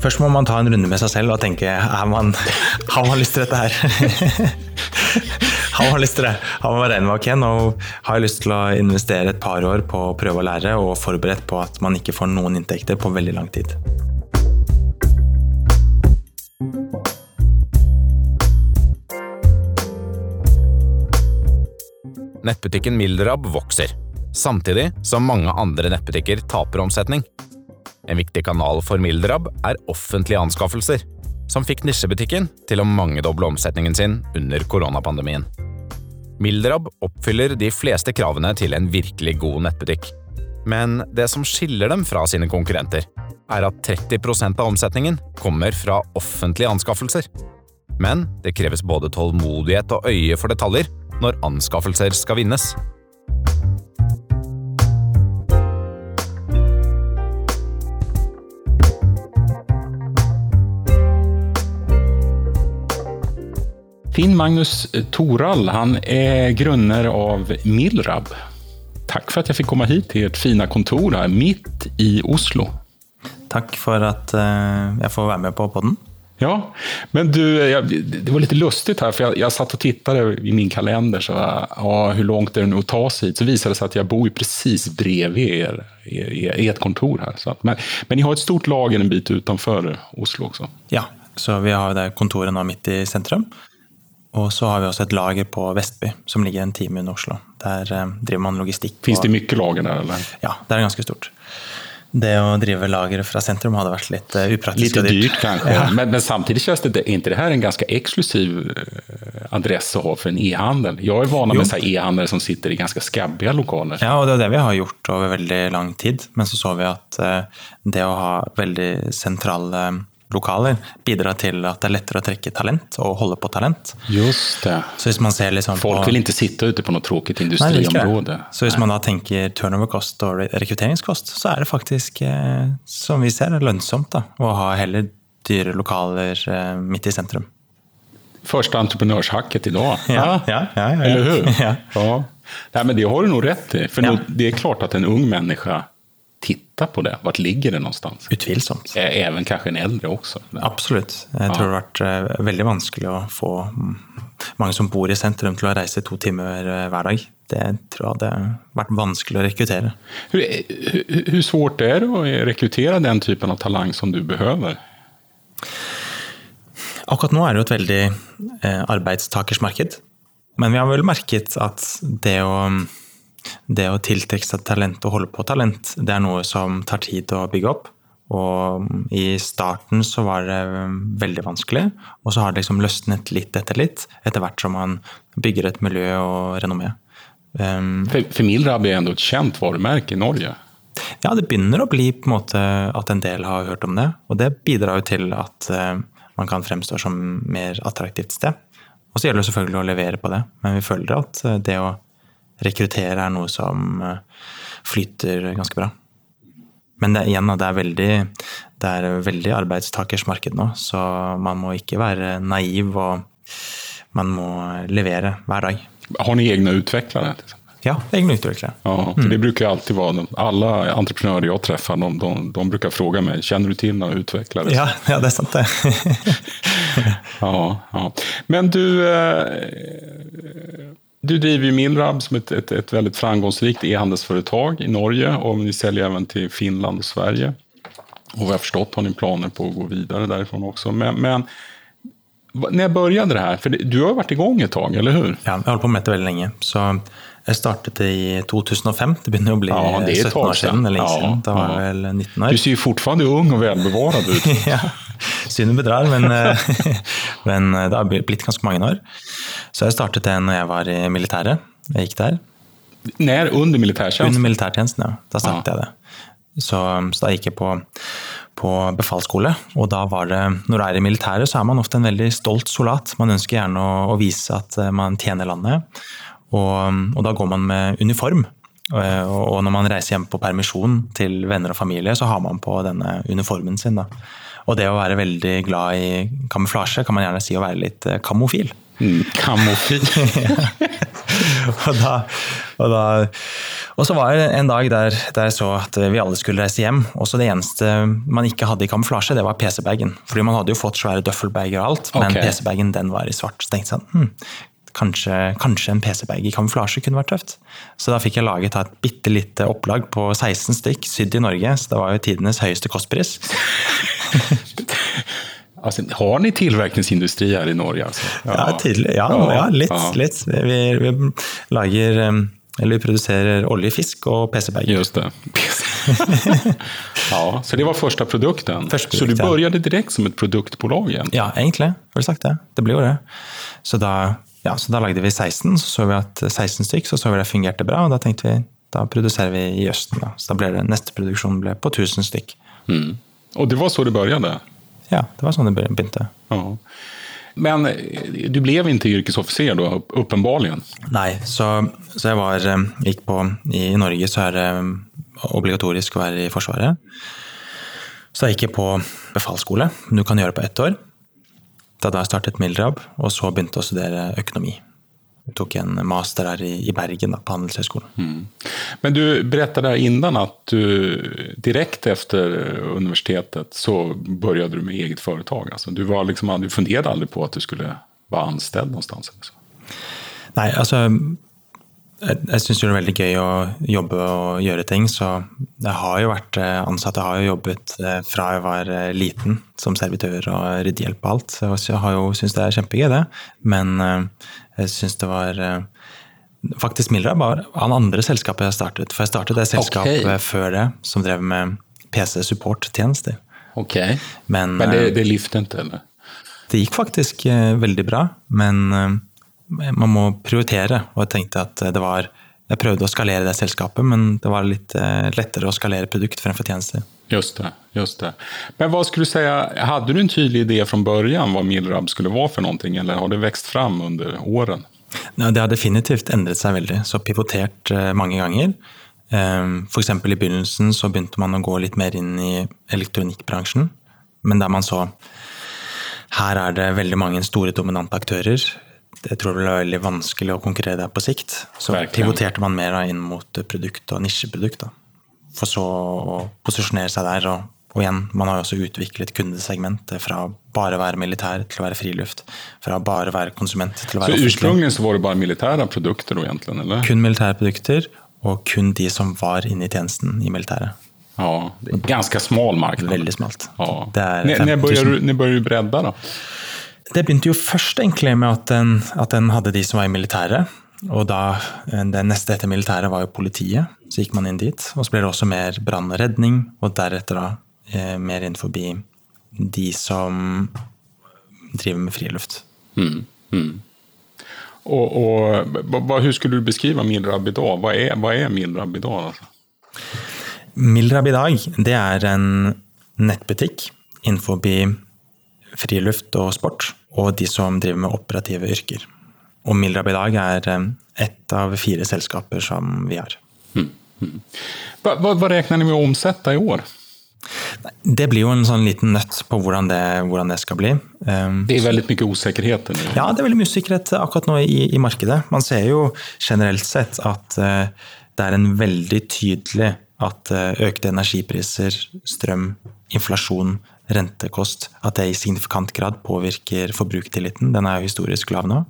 Først må man ta en runde med seg selv og tenke er man, har man lyst til dette her? har man lyst til det? Har man med ok, nå har jeg lyst til å investere et par år på å prøve å lære og forberedt på at man ikke får noen inntekter på veldig lang tid. Nettbutikken Milderab vokser, samtidig som mange andre nettbutikker taper omsetning. En viktig kanal for Mildrab er offentlige anskaffelser, som fikk nisjebutikken til å mangedoble omsetningen sin under koronapandemien. Mildrab oppfyller de fleste kravene til en virkelig god nettbutikk. Men det som skiller dem fra sine konkurrenter, er at 30% av omsetningen kommer fra offentlige anskaffelser. Men det kreves både tålmodighet og øye for detaljer når anskaffelser skal vinnes. Finn Magnus Torall han är grunner av Milrab. Tack för att jag fick komma hit till ert fina kontor här, mitt i Oslo. Takk for at eh, jeg får være med på podden. Ja, men du, jag, det var lite lustigt här, för jag, jag satt och tittade i min kalender, så, ja, hur långt är det nu att ta sig hit? Så visade det sig att jag bor precis bredvid er, er, ert kontor här. Så att, men, men ni har ett stort lager en bit utanför Oslo också? Ja, så vi har det kontoret nå midt i sentrum. Og så har vi også et lager på Vestby, som ligger en time under Oslo. Der eh, driver man logistikk. Finns det mye lager der, Eller? Ja, det er ganske stort. Det å drive lager fra sentrum hadde vært litt uh, upraktisk. Litt dyrt kanskje, ja. men, men, samtidig känns det, ikke inte det her en ganske eksklusiv adresse å ha for en e-handel? Jeg er vant med e-handlere som sitter i ganske skabbige lokaler. Ja, og det er det vi har gjort over veldig lang tid. Men så så vi at det å ha veldig sentrale lokaler bidrar til at det er lettere å trekke talent og holde på talent. Just det. Så hvis man ser liksom Folk vil ikke sitte ute på noe tråkigt industriområde. Så hvis man da tenker turnover cost og rekrutteringskost, så er det faktisk, eh, som vi ser, lønnsomt da, å ha heller dyre lokaler eh, midt i sentrum. Første entreprenørshakket i dag. Ja, ja, ja, ja, Eller hur? Ja. Ja. Men det har du nog rätt i. För det är klart at en ung människa tittar på det. Vart ligger det någonstans? Utvilsomt. Even Även kanske en äldre også. Absolutt. Jeg tror det har vært eh, veldig vanskelig å få mange som bor i sentrum til å reise to timer eh, hver dag. Det tror jeg hadde vært vanskelig å rekruttere. Hvor vanskelig er svårt är det å rekruttere den typen av talang som du behøver? Akkurat nå er det jo et veldig eh, arbeidstakersmarked. Men vi har vel merket at det å, det å tiltrekke seg talent og holde på talent, det er noe som tar tid å bygge opp. Og i starten så var det veldig vanskelig, og så har det liksom løsnet litt etter litt, etter hvert som man bygger et miljø og renommé. Um, enda et kjent ändå ett känt varumärke i Norge. ja, det begynner å bli på en måte at en del har hørt om det, og det bidrar jo til at eh, man kan fremstå som mer attraktivt sted. Og så gjelder det selvfølgelig å levere på det, men vi føler at eh, det å rekruttere er noe som eh, flyter ganske bra. Men det, igjen, det er veldig, det er veldig arbeidstakers marked nå, så man må ikke være naiv, og man må levere hver dag. Har ni egne utviklere? Ja, egne utviklere. Ja, för det brukar alltid vara, alla entreprenörer jag träffar, de, de, de brukar fråga mig, känner du till några utvecklare? Ja, ja, det er sant det. Ja, ja. Men du, eh, du driver ju Milrab som ett, ett, ett väldigt framgångsrikt e-handelsföretag i Norge och ni säljer även till Finland och Sverige. Och vad jag förstått har ni planer på att gå vidare därifrån också. Men, men när började det här? För det, du har varit igång ett tag, eller hur? Ja, jeg har holdt på med dette veldig lenge. Så jeg startet i 2005. Det begynner å bli Ja, det er 17 år siden. eller Ja, siden. Da var ja. jeg vel 19 år. Du ser ju fortfarande ung och välbevarad ut. ja, Synd bedrar, men, men det har blitt ganske mange år. Så jeg startet det når jeg var i militæret. Jeg gikk der. När? Under militærtjenesten? Under militærtjenesten, ja. Da startet jeg det. Så, så da gikk jeg på, på befalsskole, og da var det Når du er i militæret, så er man ofte en veldig stolt soldat. Man ønsker gjerne å, å vise at eh, man tjener landet, og, og da går man med uniform. Eh, Og og når man reiser hjem på permisjon til venner og familie, så har man på denne uniformen sin. Da. Og det å være veldig glad i kamuflasje kan man gjerne si å være litt eh, kamofil. Kamofil. og, da, og, da, Og så var det en dag der, der, jeg så at vi alle skulle reise hjem. og så Det eneste man ikke hadde i kamuflasje, det var PC-bagen. Fordi man hadde jo fått svære duffelbager og alt, men okay. PC-bagen den var i svart. Så tenkte jeg sånn, hm, kanskje, kanskje en PC-bag i kamuflasje kunne vært tøft. Så da fikk jeg laget et bitte lite opplag på 16 stykk, sydd i Norge. Så det var jo tidenes høyeste kostpris. Alltså, har ni tillverkningsindustri her i Norge? Altså? Ja, tydelig. Ja, ja, litt. ja. litt. Vi, vi lager eller vi produserer oljefisk og PC-bag. Just det. ja, så det var første produkten. produkt, så du begynte direkte direkt som et produktbolag egentligen? Ja, egentlig. Har du sagt det? Det blir jo det. Så da, ja, så da lagde vi 16, så så vi at 16 stykk, så så vi det fungerte bra, og da tenkte vi da produserer vi i Østen. Da. Så da ble det, neste produksjon ble på 1000 stykk. Mm. Og det var så det började? Ja, det var sånn det begynte. Ja. Men eh, du ble ikke yrkesoffiser da, åpenbart? Nei, så, så jeg var, eh, gikk på I Norge så er det eh, obligatorisk å være i Forsvaret. Så jeg gikk jeg på befalsskole. Du kan gjøre det på ett år. Da da startet Mildrab, og så begynte jeg å studere økonomi. Tok en master her i, Bergen, på på Handelshøyskolen. Men du berättade innan att du direkt efter universitetet så började du med eget företag. Alltså, du, var liksom, du funderade aldrig på att du skulle vara anställd någonstans? Eller så. Nei, altså Jeg, jeg syns det er veldig gøy å jobbe og gjøre ting, så jeg har jo vært ansatt. Jeg har jo jobbet fra jeg var liten som servitør og ryddehjelp og alt. Så jeg har jo syntes det er kjempegøy, det. Men eh, jeg syns det var eh, Faktisk Mildra var han andre selskapet jeg startet. For jeg startet det selskapet okay. før det, som drev med PC-support-tjenester. Okej. Men, Men det, eh, det lyfte inte? Eller? det gikk faktisk eh, veldig bra, men man må prioritere. Og jeg tenkte at det var Jeg prøvde å skalere det selskapet, men det var litt lettere å skalere produkt fremfor tjenester. Just det, just det. Men vad skulle du säga, hade du en tydlig idé från början vad Milrab skulle vara för någonting eller har det växt fram under åren? Ja, det har definitivt endret seg veldig, så pivotert eh, mange ganger. F.eks. i begynnelsen så begynte man å gå litt mer inn i elektronikkbransjen, men der man så her er det veldig mange store dominante aktører. Jeg tror det er veldig vanskelig å konkurrere der på sikt. Så Virkelig. pivoterte man mer inn mot produkt og nisjeprodukt. da. For så å posisjonere seg der. Og, og igjen, man har jo også utviklet kundesegmentet fra bare å være militær til å være friluft. Fra bare å være konsument til å være offentlig. Så så var det bare militære produkter egentlig, egentligen, eller? Kun militære produkter, og kun de som var inne i tjenesten i militæret. Ja, det er en ganska smal marknad. Veldig smalt. Ja. Når När, när, 15 000. började du, bredde, da? Det begynte jo først egentlig med at den, at den hadde de som var i militæret. Og da, eh, det neste etter militæret var jo politiet. Så gikk man inn dit. Og så ble det også mer brann og redning, og deretter da eh, mer inn forbi de som driver med friluft. Mm. Mm. Og, og, hur skulle du beskrive Milrab idag? Hva er, vad er Milrab i dag? Altså? Milrab i dag, det er en nettbutikk innenfor friluft og sport, og de som driver med operative yrker. Og Milrab i dag er eh, ett av fire selskaper som vi har. Hva, hva vad räknar ni med å omsette i år? Det blir jo en sånn liten nøtt på hvordan det, hvordan det skal bli. Um, Det er veldig mye usikkerhet? Ja, det er veldig mye usikkerhet akkurat nå i, i markedet. Man ser jo generelt sett at eh, det er en veldig tydelig at eh, økte energipriser, strøm, inflasjon, rentekost, at det i signifikant grad påvirker forbrukertilliten. Den er jo historisk lav nå.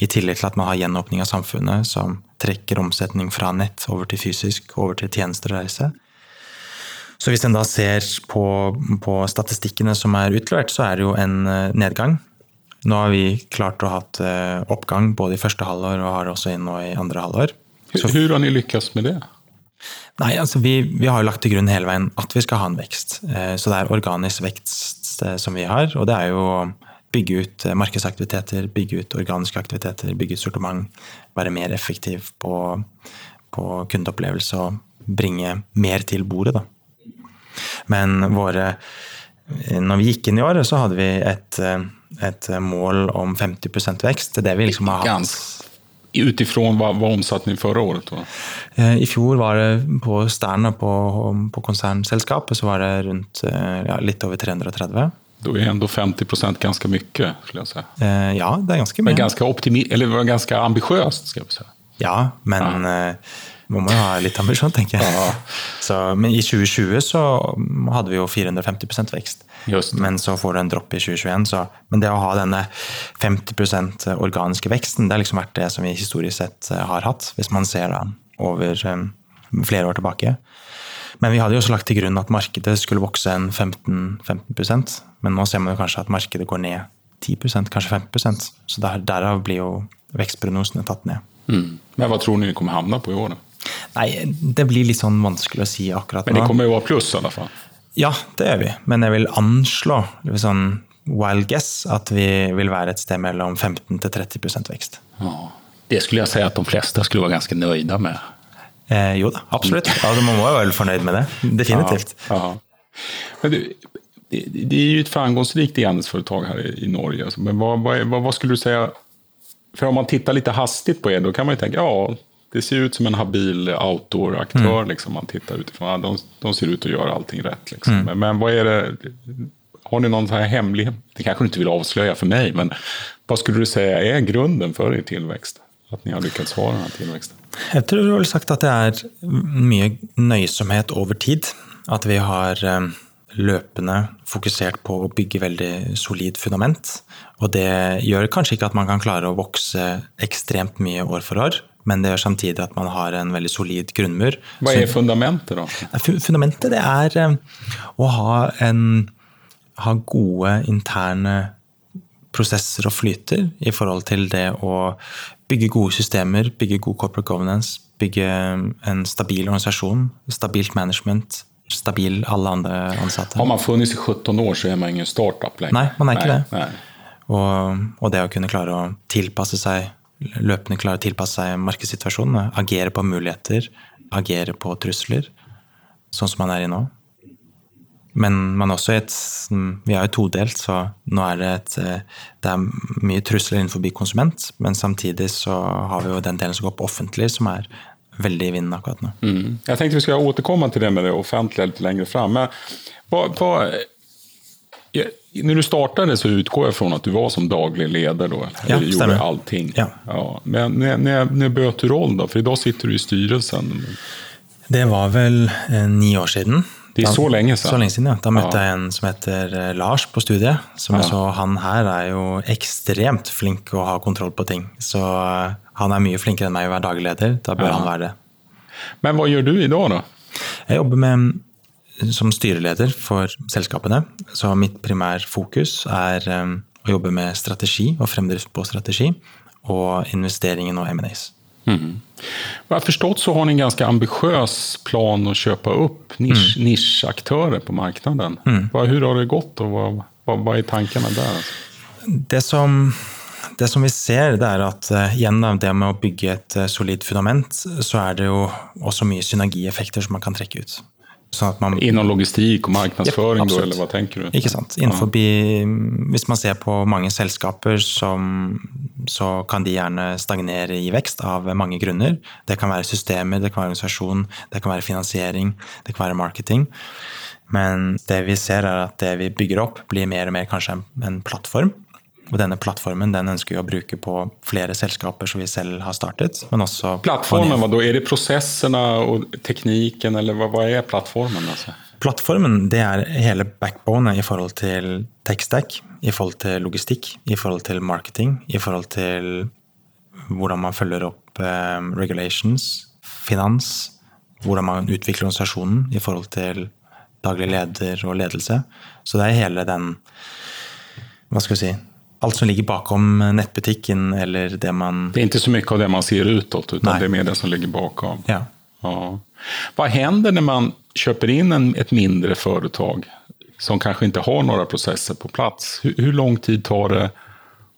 I tillegg til at man har gjenåpning av samfunnet som trekker omsetning fra nett over til fysisk, over til tjenester og reise. Så hvis en da ser på, på statistikkene som er utlevert, så er det jo en eh, nedgang. Nå har vi klart å ha hatt eh, oppgang både i første halvår og har også inn nå i andre halvår. Hur har ni lykkes med det? Nei, altså vi, vi har jo lagt til grunn hele veien at vi skal ha en vekst. Eh, Så det er organisk vekst som vi har, og det er jo bygge ut eh, markedsaktiviteter, bygge ut organiske aktiviteter, bygge ut sortiment, være mer effektiv på, på kundeopplevelse og bringe mer til bordet, da. Men våre Når vi gikk inn i året, så hadde vi et, eh, et mål om 50 vekst. Det er det vi liksom har hatt. Ut utifrån hva, hva omsatte ni forrige året? Eh, I fjor var det på Stern og på, på konsernselskapet så var det rundt eh, ja, litt over 330. Då är ändå 50 procent ganska mycket, skulle jag säga. Eh, Ja, det er ganske Men mye. ganska, optimi- eller ganska ambitiöst, ska jag säga. Ja, men eh, Man må jo ha litt ambisjon, tenker jeg. Så, men i 2020 så hadde vi jo 450 vekst. Just. Men så får du en dropp i 2021. Så, men det å ha denne 50% organiske veksten, det har liksom vært det som vi historisk sett eh, har hatt, hvis man ser da over um, flere år tilbake. Men vi hadde jo også lagt til grunn at markedet skulle vokse en 15, 15 men nå ser man jo kanskje at markedet går ned 10% kanskje 5% Så der, derav blir jo vekstprognosene tatt ned. Mm. Men hva tror ni kommer havne på i år? da? Nei, det blir litt sånn vanskelig å si akkurat nå. Men det kommer jo av pluss i alle fall. Ja, det gjør vi. Men jeg vil anslå sånn wild guess at vi vil være et sted mellom 15 til 30% vekst. Ja. Det skulle jeg si at de fleste skulle være ganske nøyde med. Eh, jo da, absolutt. Altså, man må jo være fornøyd med det. Definitivt. Ja, ja. Men du, det, det är ju ett framgångsrikt e-handelsföretag här i, Norge. Men vad, vad, vad, skulle du säga? För om man tittar lite hastigt på er, då kan man ju tänka, ja, det ser ut som en habil outdoor-aktör. Liksom, man tittar utifrån. Ja, de, de ser ut att göra allting rätt. Liksom. Men, men vad är det? Har ni någon så här hemlig, det kanske du inte vill avslöja för mig, men vad skulle du säga är grunden för er tillväxt? Att ni har lyckats ha den här tillväxten? Jeg tror du har sagt at det er mye nøysomhet over tid. At vi har eh, løpende fokusert på å bygge veldig solid fundament. Og det gjør kanskje ikke at man kan klare å vokse ekstremt mye år for år, men det gjør samtidig at man har en veldig solid grunnmur. Hva er fundamentet da? Fundamentet det er eh, å ha, en, ha gode interne prosesser og flyter i forhold til det å bygge gode systemer, bygge god corporate governance, bygge en stabil organisasjon, stabilt management, stabil alle andre ansatte. Har man funnits i 17 år så är man ingen startup längre. Nei, man er ikke det. Nej. Og, og det å kunne klare å tilpasse seg, løpende klare å tilpasse seg markedssituasjonen, agere på muligheter, agere på trusler, sånn som man er i nå. Men man er også et Vi er jo todelt, så nå er det et Det er mye trusler innenfor konsument, men samtidig så har vi jo den delen som går på offentlig, som er veldig i vinden akkurat nå. Mm. Jeg tenkte vi skulle återkomme til det med det offentlige litt lenger fram. Men på, på, ja, når du startet, så utgår jeg fra at du var som daglig leder. då. Ja, gjorde allting. Ja. Men når, når, när böt rollen, da? For i dag sitter du i styrelsen. Det var vel eh, ni år siden. Det er Da- så lenge siden. Så lenge siden, ja. Da møtte Ja. jeg en som heter eh, Lars på studiet. Som Ja. så Han her er jo ekstremt flink å ha kontroll på ting. Så eh, han er mye flinkere enn meg å være daglig leder. Da bør Ja. han være det. Men hva gjør du i dag, da? Jeg jobber med, som styreleder for selskapene. Så mitt primærfokus er um, å jobbe med strategi og fremdrift på strategi. Og investeringen og M&As. Vad jag förstått så har ni en ganske ambitiøs plan å kjøpe opp nisch, nischaktörer på marknaden. Mm. Hvordan har det gått och vad, vad, vad är tankarna där? Det som, det som vi ser, det er at eh, gjennom det med å bygge et eh, solid fundament, så er det jo også mye synergieffekter som man kan trekke ut. Sånn man Inom logistik og marknadsföring Japp, eller hva tenker du? Ikke sant. Innenfor, Hvis man ser på mange selskaper, som, så kan de gjerne stagnere i vekst av mange grunner. Det kan være systemer, det kan være organisasjon, det kan være finansiering, det kan være marketing. Men det vi ser er at det vi bygger opp, blir mer og mer kanskje en, en plattform. Og denne plattformen den ønsker vi å bruke på flere selskaper som vi selv har startet. men også Plattformen, hva da? Er det prosessene og tekniken eller hva, hva er plattformen? Altså? Plattformen det er hele backbonet i forhold til tech-stack, i forhold til logistikk, i forhold til marketing, i forhold til hvordan man følger opp eh, regulations, finans, hvordan man utvikler organisasjonen i forhold til daglig leder og ledelse. Så det er hele den Hva skal vi si Alt som ligger bakom nettbutikken, eller det man Det är inte så mycket av det man ser utåt, utan Nej. det är mer det som ligger bakom. Ja. Ja. Vad händer när man köper in en, ett mindre företag som kanske inte har några processer på plats? Hur, hur lång tid tar det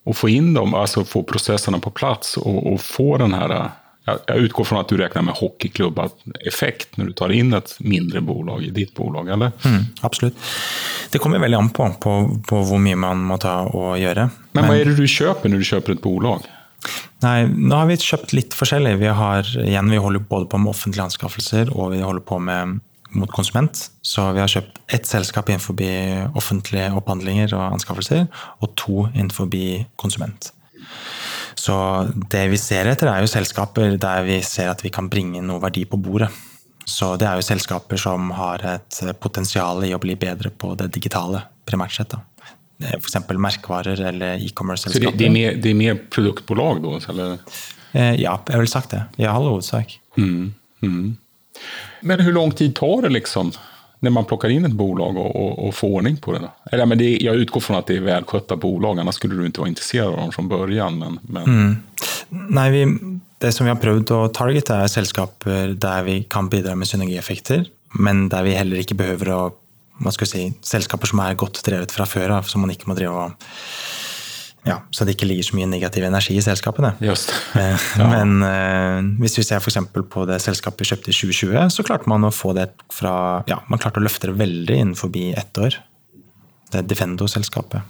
att få in dem, alltså få processerna på plats och, och få den här... Jag, utgår från att du räknar med hockeyklubba-effekt när du tar in ett mindre bolag i ditt bolag, eller? Mm, absolutt. Det kommer veldig an på, på, på hvor mye man må ta og gjøre. Men, vad är det du köper när du köper ett bolag? Nei, nå har vi kjøpt litt forskjellig. Vi har, igjen, vi holder både på med offentlige anskaffelser og vi holder på med mot konsument. Så vi har kjøpt ett selskap innenfor offentlige opphandlinger og anskaffelser, og to innenfor konsument. Så det vi ser etter, er jo selskaper der vi ser at vi kan bringe noe verdi på bordet. Så det er jo selskaper som har et potensial i å bli bedre på det digitale, primært sett. da. F.eks. merkevarer eller e-commerce-selskaper. Så det, de, mer, det mer produktbolag da? Eller? Eh, Ja, jeg ville sagt det. I all hovedsak. Men hvor lang tid tar det liksom när man plockar in ett bolag och, och, och får ordning på det? Då? Eller, men det, jag utgår från att det är välskötta bolag, annars skulle du inte vara intresserad av dem från början. Men, men, Nei, vi, det som vi har prøvd å targete, er selskaper der vi kan bidra med synergieffekter, men der vi heller ikke behøver å hva skal vi Selskaper som er godt drevet fra før som man ikke må drive og ja, Så det ikke ligger så mye negativ energi i selskapene. Just. Eh, Men eh, hvis vi ser f.eks. på det selskapet vi kjøpte i 2020, så klarte man å få det fra Ja, man klarte å løfte det veldig innenfor ett år. Det er Defendo-selskapet.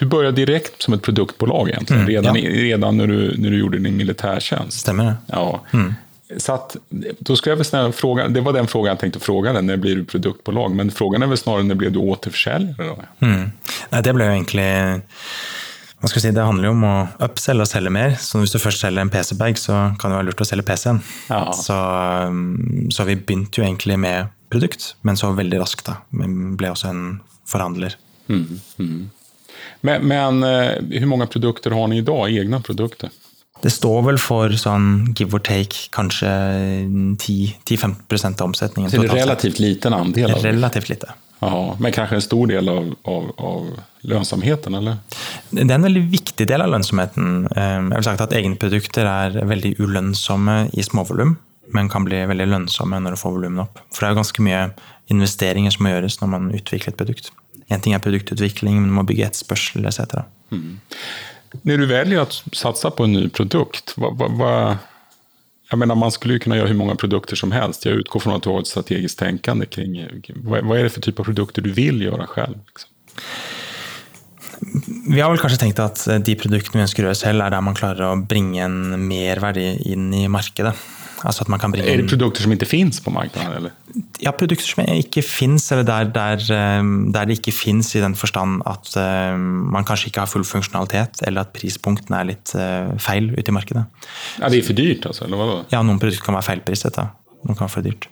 Du började direkt som ett produktbolag egentligen, redan, ja. redan när, du, när du gjorde din militärtjänst. Stemmer det? Ja. Så att, då skulle jag väl snälla fråga, det var den frågan jag tänkte fråga dig, när blir du produktbolag? Men frågan är väl snarare när blev du återförsäljare? Då? Mm. Nei, det ble jo egentlig hva skal si, Det handler jo om å upselge og selge mer. Så hvis du først selger en PC-bag, så kan det være lurt å selge PC-en. Ja. Så, så vi begynte jo egentlig med produkt, men så veldig raskt. da. Vi ble også en forhandler. Men, men eh, hur många produkter har ni idag, egna produkter? Det står vel for sånn give or take kanskje 10-15 av omsetningen. Så det er relativt liten andel av Relativt lite. Ja, men kanskje en stor del av, av, av lønnsomheten, eller? Det er en veldig viktig del av lønnsomheten. Eh, Jeg vil sagt at Egenprodukter er veldig ulønnsomme i småvolum, men kan bli veldig lønnsomme når du får volumene opp. For det er ganske mye investeringer som må gjøres når man utvikler et produkt. En ting er produktutvikling, men du må bygge etterspørsel etc. När du väljer att satsa på en ny produkt, vad, vad, vad, jag menar man skulle ju kunna göra hur många produkter som helst. Jag utgår från att du har ett strategiskt tänkande kring vad, är det för typ av produkter du vill göra själv? Liksom? Vi har vel kanskje tenkt at de produktene vi ønsker å gjøre selv, er der man klarer å bringe en merverdi inn i markedet. Altså Är det produkter som ikke fins på marknaden? Eller? ja, produkter som ikke fins, eller der, der, eh, der det ikke fins i den forstand at eh, man kanskje ikke har full funksjonalitet, eller at prispunktene er litt eh, feil ute i markedet. Ja, det er for dyrt altså? eller da? Ja, noen produkter kan være feilpriset, da. Noen kan være for dyrt.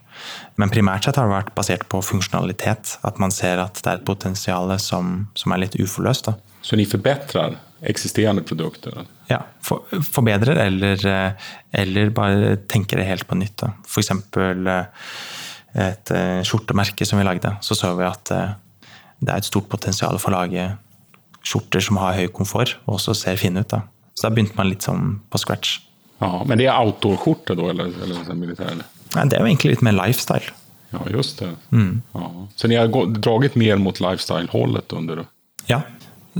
Men primært sett har det vært basert på funksjonalitet. At man ser at det er et potensial som, som er litt uforløst. da. Så de förbättrar existerande produkter? Ja, for, forbedrer eller, eller bare tenker det helt på nytt. F.eks. Eh, et eh, skjortemerke som vi lagde, så så vi at eh, det er et stort potensial for å lage skjorter som har høy komfort, og også ser fine ut. da. Så da begynte man litt sånn på scratch. Ja, men det er outdoor-skjorte, da? eller, eller militær? Eller? Nei, det er jo egentlig litt mer lifestyle. Ja, just det. Ja. Så ni har dratt mer mot lifestyle-holdet under? Ja,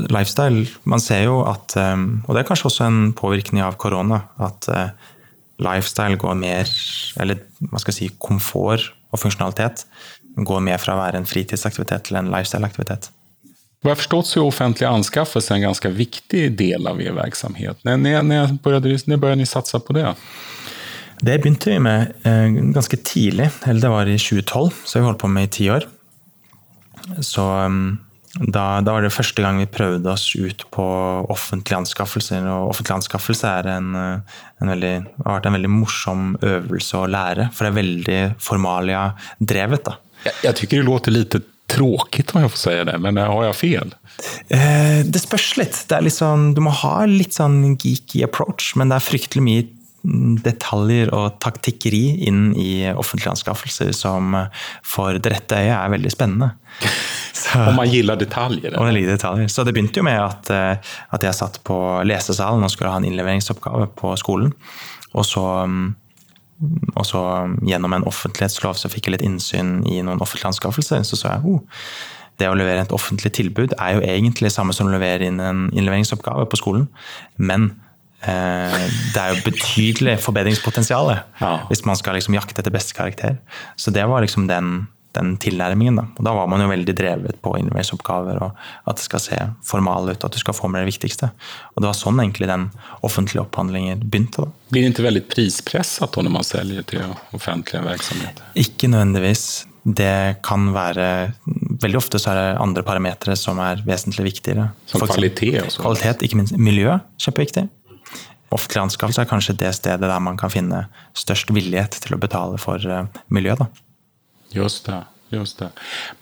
lifestyle. Man ser jo at um, Og det er kanskje også en påvirkning av korona. At uh, lifestyle går mer Eller hva skal jeg si, komfort og funksjonalitet går mer fra å være en fritidsaktivitet til en lifestyle-aktivitet. Vad jag förstått så är offentlig anskaffelse en ganska viktig del av er verksamhet. När, när, när, började, när började ni satsa på det? Det begynte vi med eh, ganske tidlig, eller det var i 2012, så vi holdt på med i ti år. Så um, da, da var det første gang vi prøvde oss ut på offentlige anskaffelser. Og offentlig anskaffelse er en, eh, en veldig, har vært en veldig morsom øvelse å lære, for det er veldig formalia-drevet. Jeg, jeg jag tycker det låter litt tråkigt om jeg får si det, men har jeg fel? Eh, det spørs litt. Det sånn, du må ha litt sånn geeky approach, men det er fryktelig mye mm, detaljer og taktikkeri inn i offentlige anskaffelser som eh, for det rette øyet er veldig spennende. Så, Om man gillar detaljer? Om man ligger detaljer. Så det begynte jo med at, eh, at jeg satt på lesesalen og skulle ha en innleveringsoppgave på skolen. Og så, mm, og så mm, gjennom en offentlighetslov så fikk jeg litt innsyn i noen offentlige anskaffelser. Så så jeg oh, det å levere et offentlig tilbud er jo egentlig samme som å levere inn en innleveringsoppgave på skolen. Men eh, det er jo betydelig forbedringspotensial Ja. hvis man skal liksom jakte etter beste karakter. Så det var liksom den, den tilnærmingen. Da. Og da var man jo veldig drevet på innveisoppgaver og at det skal se formal ut, at du skal få med det viktigste. Og det var sånn egentlig den offentlige opphandlingen begynte. da. Blir det ikke veldig prispresset når man selger til offentlige virksomheter? Ikke nødvendigvis. Det kan være veldig ofte så er det andre parametere som er vesentlig viktigere. Som kvalitet Også. Kvalitet, ikke minst miljø, kjempeviktig. Offentlig anskaffelse er kanskje det stedet der man kan finne størst villighet til å betale for miljøet. Da. Just det. Just det.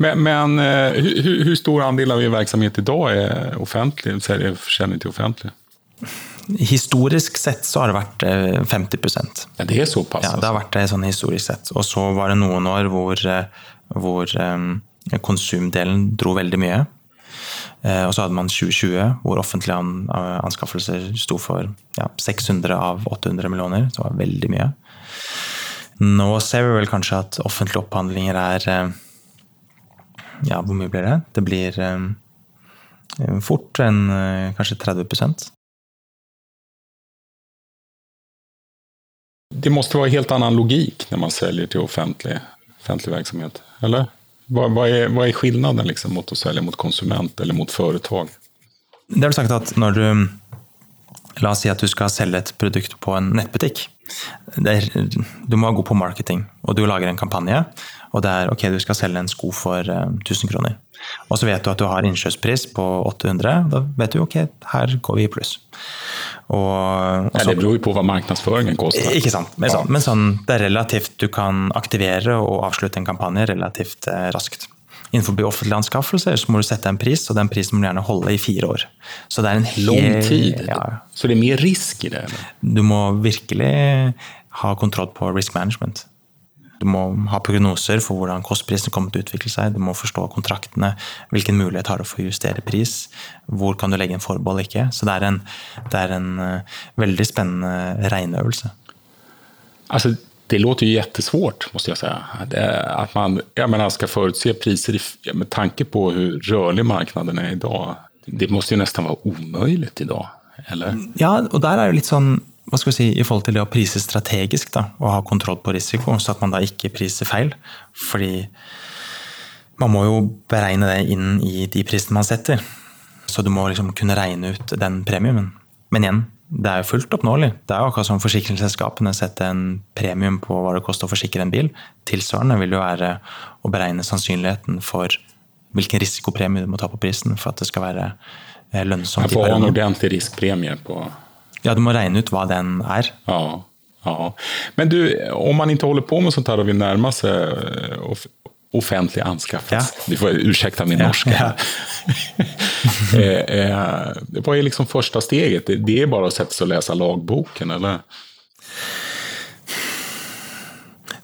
Men, men eh, hur, hur stor andel av er verksamhet idag är offentlig, säljer försäljning till offentlig? Historisk sett så har det vært eh, 50% Ja, det er såpass? Ja, det har vært det sånn historisk sett. Og så var det noen år hvor, eh, hvor eh, konsumdelen dro veldig mye. Eh, Og så hadde man 2020, hvor offentlige anskaffelser sto for ja, 600 av 800 millioner. Så Det var veldig mye. Nå ser vi vel kanskje at offentlige opphandlinger er eh, Ja, hvor mye blir det? Det blir eh, fort en eh, kanskje 30 Det måste vara helt annen logik når man säljer til offentlig, offentlig verksamhet, eller? Hva er är, vad är skillnaden liksom mot å selge mot konsument eller mot företag? Det har du sagt at når du La oss si at du skal selge et produkt på en nettbutikk. Er, du må være god på marketing, og du lager en kampanje. Og det er ok, du skal selge en sko for eh, 1000 kroner. Og så vet du at du har innkjøpspris på 800. Da vet du ok, her går vi i pluss. Og, og Ja, det beror jo på hva markedsføringen koster. ikke sant. Men, sånn, men sånn, det er relativt Du kan aktivere og avslutte en kampanje relativt eh, raskt. Innenfor offentlige anskaffelser så må du sette en pris, og den prisen må du gjerne holde i fire år. Så det er en hel, Lång tid. Ja, Så det er mye risk i det? Eller? du må virkelig ha kontroll på risk management. Du må ha prognoser for hvordan kostprisen kommer til å utvikle seg. Du må forstå kontraktene, hvilken mulighet har du for å justere pris, hvor kan du legge en forbehold ikke. Så det er en, det er en eh, veldig spennende regneøvelse. Alltså, det låter ju jättesvårt, måste jag säga. Det, att man jag menar, ska förutse priser i, med tanke på hur rörlig marknaden är idag. Det måste ju nästan vara omöjligt idag, eller? Ja, og der er det litt sånn hva skal vi si, i forhold til det å prise strategisk da, og ha kontroll på risiko, så at man da ikke priser feil. Fordi man må jo beregne det inn i de prisene man setter. Så du må liksom kunne regne ut den premiumen. Men igjen, det er jo fullt oppnåelig. Det er jo akkurat som forsikringsselskapene setter en premium på hva det koster å forsikre en bil. Tilsvarende vil jo være å beregne sannsynligheten for hvilken risikopremie du må ta på prisen for at det skal være eh, lønnsomt. Att i få ha en ordentlig riskpremie på... Ja, du må regne ut hva den er. Ja, ja. Men du, om man ikke holder på med sånt her og vil nærme sig eh, offentlig anskaffelse. Ja. Du får ursäkta min Ja, norska. Ja. eh, eh, vad är liksom första steget? Det, det är bara att sätta sig och läsa lagboken, eller?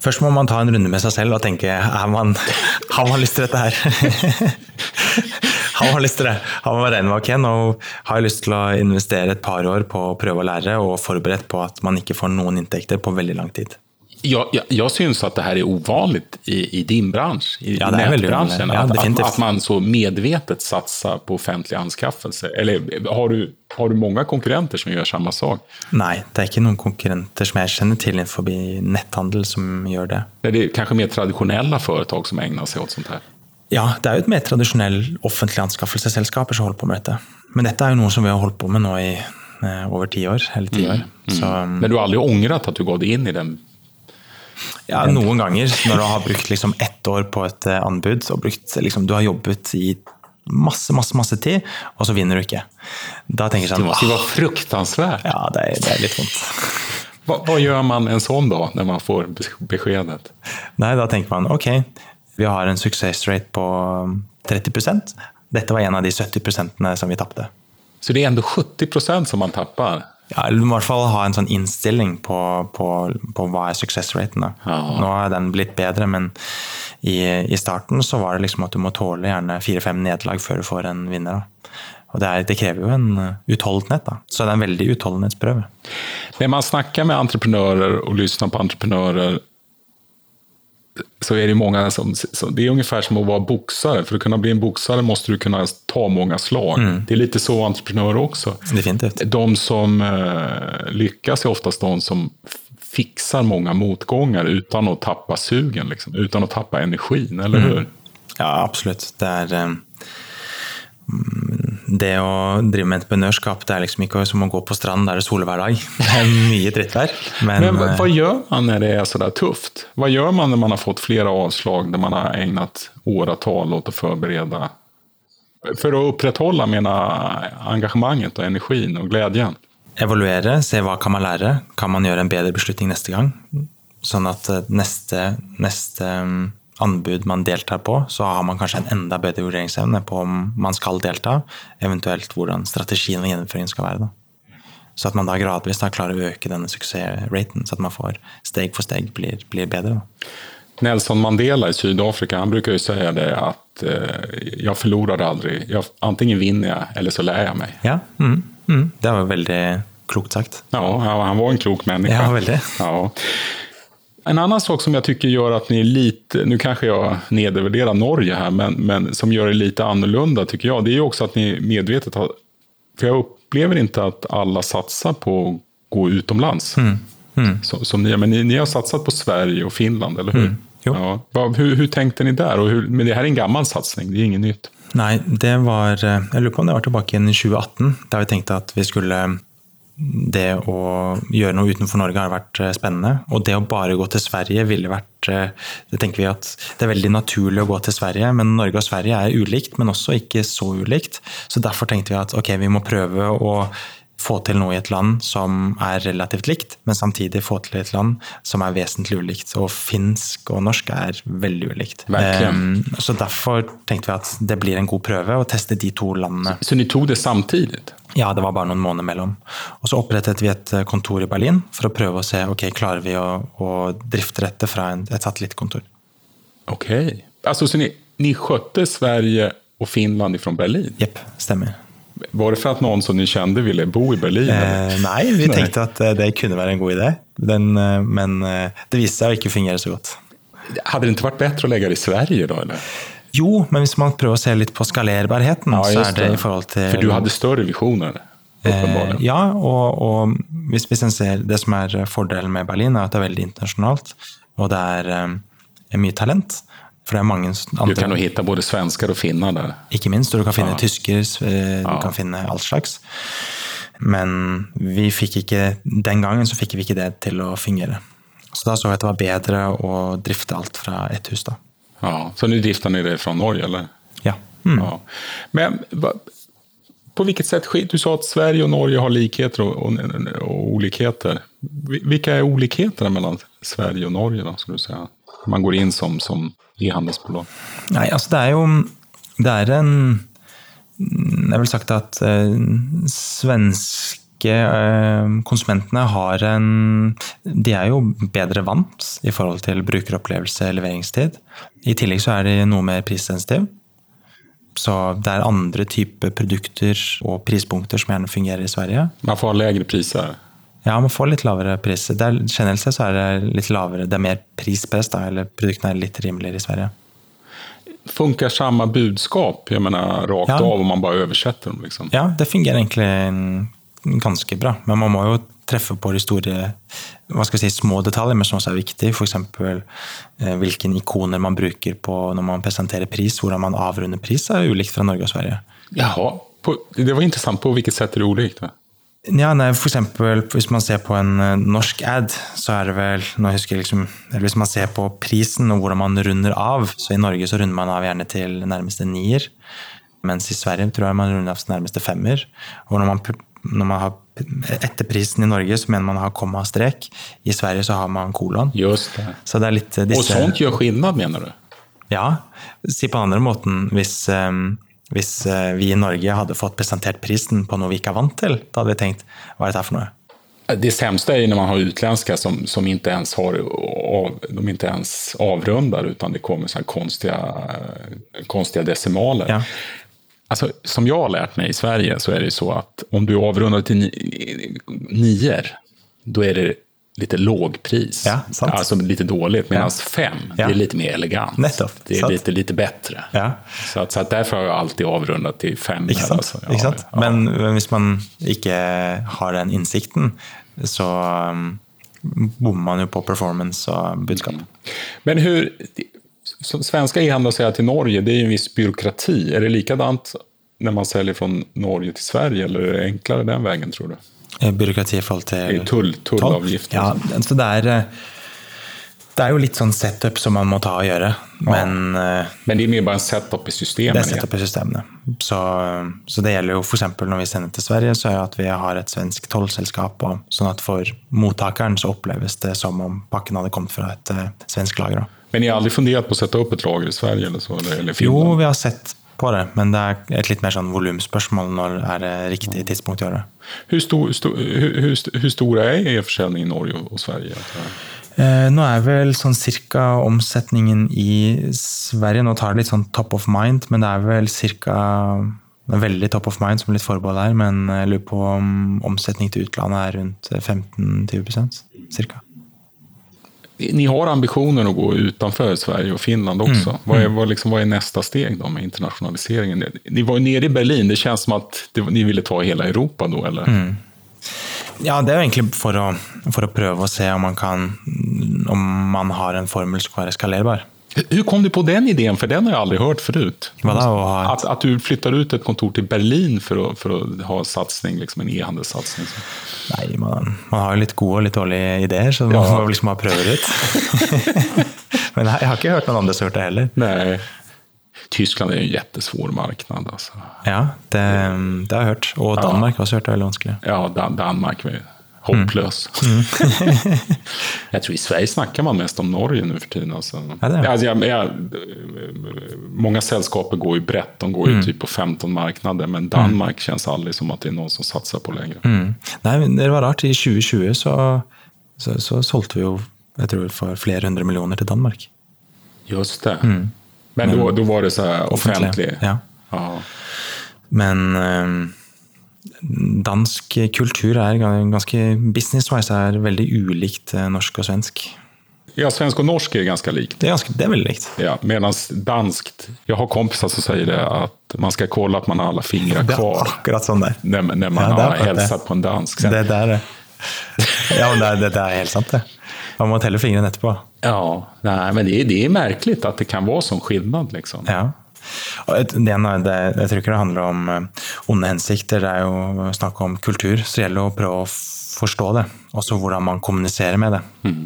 Først må man ta en runde med seg selv og tenke er man, har man lyst til dette her? har man lyst til det? Har man regnet med ok, nå har jeg lyst til å investere et par år på å prøve å lære og forberedt på at man ikke får noen inntekter på veldig lang tid. Jag, jag, jag syns att det här är ovanligt i, i din bransch, i Ja, nätbranschen. Ja, att, att, man så medvetet satsar på offentlig anskaffelse. Eller har du, har du många konkurrenter som gör samma sak? Nei, det er ikke noen konkurrenter som jeg kjenner til innenfor netthandel som gjør det. Det kanske mer traditionella företag som ägnar sig åt sånt här? Ja, det er jo et mer tradisjonell offentlig anskaffelsesselskaper som holder på med dette. Men dette er jo noe som vi har holdt på med nå i eh, over ti år. Eller ti år. Så Men du har aldrig ångrat att du gått in i den? Ja, noen ganger når du har brukt liksom ett år på et eh, anbud, og brukt, liksom, du har jobbet i masse, masse, masse tid, og så vinner du ikke. Da tenker jeg Det sånn Det var fruktansvært! Ja, det er, det er litt vondt. Hva, hva, gjør man en sånn da, når man får beskjedet? Nei, da tenker man ok, vi har en success rate på 30% Dette var en av de 70% som vi tapte. Så det er enda 70 procent som man tappar? Ja, eller du må i hvert fall ha en sånn innstilling på, på, på hva er success-raten. da. Ja. Nå har den blitt bedre, men i, i starten så var det liksom at du må tåle gjerne fire-fem nederlag før du får en vinner. da. Og det, er, det krever jo en uh, utholdenhet. da. Så det er en veldig utholdenhetsprøve. Når man snakker med entreprenører og lytter på entreprenörer så är det många som. Det är ungefär som att vara boxare. För att kunna bli en boxare måste du kunna ta många slag. Det är lite så entreprenörer också. Definitivt. De som eh, lyckas är oftast de som fixar många motgångar utan att tappa sugen, liksom, utan att tappa energin, eller hur? Ja, absolut. Det eh, mm, det å drive med entreprenørskap det er liksom ikke som å gå på strand der det soler hver dag. Det er mye drittvær. Men, Men hva, eh, vad man når det er så tufft? Hva gjør man når man har fått flere avslag, når man har egnet åretall åt å forberede For å opprettholde menar, engasjementet og energin og gleden? evaluere, se hva kan man lære. Kan man gjøre en bedre beslutning neste gang? Sånn at eh, neste, neste mm, anbud man deltar på, så har man kanskje en enda bedre vurderingsevne på om man skal delta, eventuelt hvordan strategien og gjennomføringen skal være. Da. Så at man da gradvis da klarer å øke denne suksessraten, så at man får steg for steg blir, blir bedre. Da. Nelson Mandela i Sydafrika, han bruker jo si det at eh, 'jeg taper aldri'. Jeg, antingen vinner jeg, eller så lærer jeg meg. Ja, mm, mm. Det var veldig klokt sagt. Ja, han var en klok menneske. Ja, veldig. Ja. En annan sak som jag tycker gör att ni är lite, nu kanske jag nedvärderar Norge här, men, men som gör det lite annorlunda tycker jag, det är ju också att ni medvetet har, för jag upplever inte att alla satsar på att gå utomlands. Så, som ni, men ni, ni har satsat på Sverige och Finland, eller hur? Mm. Ja. Hur, hur tänkte ni där? Och hur, men det här är en gammal satsning, det är inget nytt. Nei, det var jag Jeg lurer på om det var tilbake igjen i 2018, der vi tenkte at vi skulle Det å gjøre noe utenfor Norge har vært eh, spennende. Og det å bare gå til Sverige ville vært eh, Det tenker vi at det er veldig naturlig å gå til Sverige, men Norge og Sverige er ulikt, men også ikke så ulikt. Så derfor tenkte vi at ok, vi må prøve å få til noe i et land som er relativt likt, men samtidig få til et land som er vesentlig ulikt. Og finsk og norsk er veldig ulikt. Ehm, så derfor tenkte vi at det blir en god prøve å teste de to landene. Så ni tog det samtidig? Ja, det var bare noen måneder mellom. Og så opprettet vi et eh, kontor i Berlin for å prøve å se ok, klarer vi å, å drifte dette fra en, et satellittkontor. Ok. Altså, så ni, skjøtte Sverige og Finland ifrån Berlin? Jepp, stemmer. Var det för att någon som ni kände ville bo i Berlin? Eh, nei, vi tenkte at eh, det kunne være en god idé, Den, eh, men eh, det viste seg å ikke fungere så godt. Hade det ikke vært bedre å legge det i Sverige da, Eller? Jo, men hvis man prøver å se litt på skalerbarheten, så er det i forhold til For du hadde større visjoner? Eh, ja, og, og hvis, vi ser det som er fordelen med Berlin, er at det er veldig internasjonalt. Og det er eh, mye talent. For det er mange Du kan jo hitta både svensker og finner der? Ikke minst. Og du kan finne Ja. tysker, eh, du Ja. kan finne all slags. Men vi fikk ikke, den gangen så fikk vi ikke det til å fungere. Så da så jeg at det var bedre å drifte alt fra ett hus, da. Ja, så nu drifter det fra Norge, eller? Ja. Mm. Ja. Men på hvilket sett Du sa at Sverige og Norge har likheter og, og, og olikheter. Hvilke Vilka ulikhetene mellom mellan Sverige og Norge da, skulle du si? Man går inn som, som e-handelsbolag. Nei, altså det er jo Det er en Jeg vil sagt at eh, svenske eh, konsumentene har en De er jo bedre vant i forhold til brukeropplevelse og leveringstid. I tillegg så er de noe mer prissensitive. Så det er andre typer produkter og prispunkter som gjerne fungerer i Sverige. Man får lavere lägre priser. Ja, man får litt lavere pris. Det er, generelt sett så er det litt lavere, det er mer prispress, da, eller produktene er litt rimeligere i Sverige. Funker samme budskap, jeg mener, rakt Ja. av om man bare oversetter dem? Liksom. Ja, det fungerer egentlig ganske bra. Men man må jo treffe på de store hva skal jeg si, små detaljer, men som også er viktig. F.eks. Eh, hvilke ikoner man bruker på når man presenterer pris. Hvordan man avrunder pris er ulikt fra Norge og Sverige. Jaha, på, det var interessant. På hvilket sett er det ulikt? Va? Ja, nei, for eksempel, Hvis man ser på en eh, norsk ad, så er det vel nå husker jeg liksom, eller Hvis man ser på prisen og hvordan man runder av, så i Norge så runder man av gjerne til nærmeste nier. Mens i Sverige tror jeg man runder av til nærmeste femmer. Og når man, når man har etter prisen i Norge, så mener man har komma og strek. I Sverige så har man kolon. Just det. Så det er litt disse... Og sånt gjør skillnad mener du? Ja. Si på den andre måten, hvis, eh, hvis eh, vi i Norge hadde fått presentert prisen på noe vi ikke er vant til, da hadde vi tenkt hva er dette for noe? Det sämsta är när man har utländska som, som inte ens har av, de inte ens avrundar utan det kommer så här konstiga, eh, konstiga decimaler. Ja. Alltså, som jag har lärt mig i Sverige så är det så att om du avrundar till nier, nior, då är det lite lågpris. Ja, sant. Alltså lite dåligt. Medan Ja. fem, Ja. det är lite mer elegant. Nettopp, Det är sant. lite, lite bättre. Ja. Så, att, så att därför har jag alltid avrundat till fem. Ikke sant? Ja, ikke sant? ja. Men, men hvis man ikke har den innsikten, så um, bommer man jo på performance og budskap. Men hur, svenska e-handlare till Norge, det är ju en viss byråkrati. Är det likadant när man säljer från Norge till Sverige, eller är det enklare den vägen tror du? Eh, byråkrati i forhold til Tull, tullavgifter? Ja, så det er, eh, det er jo litt sånn setup som man må ta og gjøre. Men ja. Men det er mye bare en setup i systemet? Det er setup i systemene. Så, så, det gjelder jo f.eks. når vi sender til Sverige, så er det at vi har et svensk tollselskap. Sånn at for mottakeren så oppleves det som om pakken hadde kommet fra et svensk lager. Men ni har aldri fundert på å sette opp et lager i Sverige? Eller så, eller jo, vi har sett på det, men det er et litt mer sånn volumspørsmål når er det riktig tidspunkt å gjøre det. Hvor stor, stor, hvor stor er e-forsäljning i Norge og Sverige? Eh, nå er vel sånn cirka omsetningen i Sverige Nå tar det litt sånn top of mind, men det er vel cirka Veldig top of mind som litt forbehold her, men jeg lurer på om omsetning til utlandet er rundt 15-20% cirka. Ni har ambitionen å gå utenfor Sverige og Finland også. Mm. Hva, er, vad, liksom, vad, är, neste steg då med internationaliseringen? Ni var jo nere i Berlin, det kjennes som at det, ni ville ta hele Europa då, eller? Mm. Ja, det er jo egentlig for å, for å, prøve å se om man, kan, om man har en formel som er eskalerbar. Hvordan kom du på den ideen? For den har jeg aldri hørt forut. Att, att At, at, du flyttar ut et kontor til Berlin for å, för att ha satsning, liksom en e-handelssatsning. Nei, man, man, har jo litt gode og litt dårlige ideer, så man ja. må liksom ha prøver ut. Men jeg har ikke hørt noen andre som har gjort det heller. Nei. Tyskland er en jättesvår marknad. Alltså. Ja, det, det, har jeg hørt. Og Danmark har også hørt det veldig vanskelig. Ja, Dan Danmark er hoppløs. Mm. Jeg tror I Sverige snakker man mest om Norge nå for tiden. Altså. Ja, det altså, jeg, jeg, mange selskaper går jo bredt. De går jo mm. typ på 15 markeder, men Danmark mm. kjennes aldri som at det er noen som satser på lenger. Mm. Nei, det var rart. I 2020 så, så, så solgte vi jo jeg tror for flere hundre millioner til Danmark. Just det. Mm. Men, Men då, då, var det så här offentlig? Ja. ja. Men eh, dansk kultur er ganske business-wise er veldig ulikt eh, norsk og svensk. Ja, svensk og norsk er ganske likt. Det er, ganske, det er veldig likt. Ja, Mens danskt Jeg har kompiser som sier det, at man skal kolla at man har alle fingre kvar. Akkurat sånn der. Når, når man ja, har hilst på en dansk. Det, der, ja, men det, det, det er helt sant, det. Man må telle fingrene etterpå. Ja, nei, men det, det er merkelig at det kan være sånn skillnad. Liksom. Ja. Det, det, jeg tror ikke det handler om eh, onde hensikter, det er jo snakk om kultur. Så det gjelder å prøve å forstå det, også hvordan man kommuniserer med det. Mm.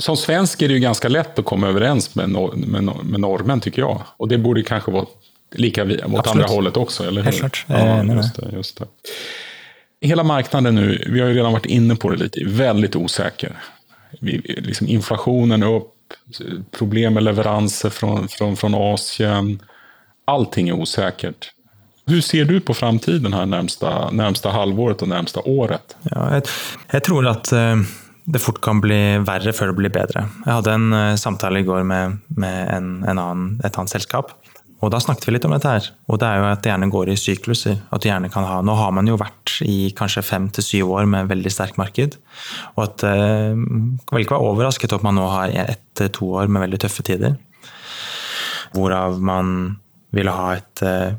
Som svensk er det jo ganske lett å komme overens med, med, med nordmenn, syns jeg. Og det burde kanskje være like mot andre holdet også, eller Helt klart. Ja, just det, just det. Hela marknaden nu, vi har ju redan varit inne på det lite, väldigt osäker liksom inflationen opp, problem med leveranser fra, fra, fra Asien. Allting er usikkert. Hvordan ser du på framtiden her nærmeste, nærmeste halvåret og nærmeste året? Ja, jeg, jeg, tror at uh, det fort kan bli verre før det blir bedre. Jeg hadde en uh, samtale i går med, med en, en annen, et annet selskap og da snakket vi litt om dette her. Og det er jo at det gjerne går i sykluser. At du gjerne kan ha Nå har man jo vært i kanskje fem til syv år med veldig sterk marked. Og at eh, Vel ikke være overrasket over at man nå har ett til to år med veldig tøffe tider. Hvorav man vil ha et eh,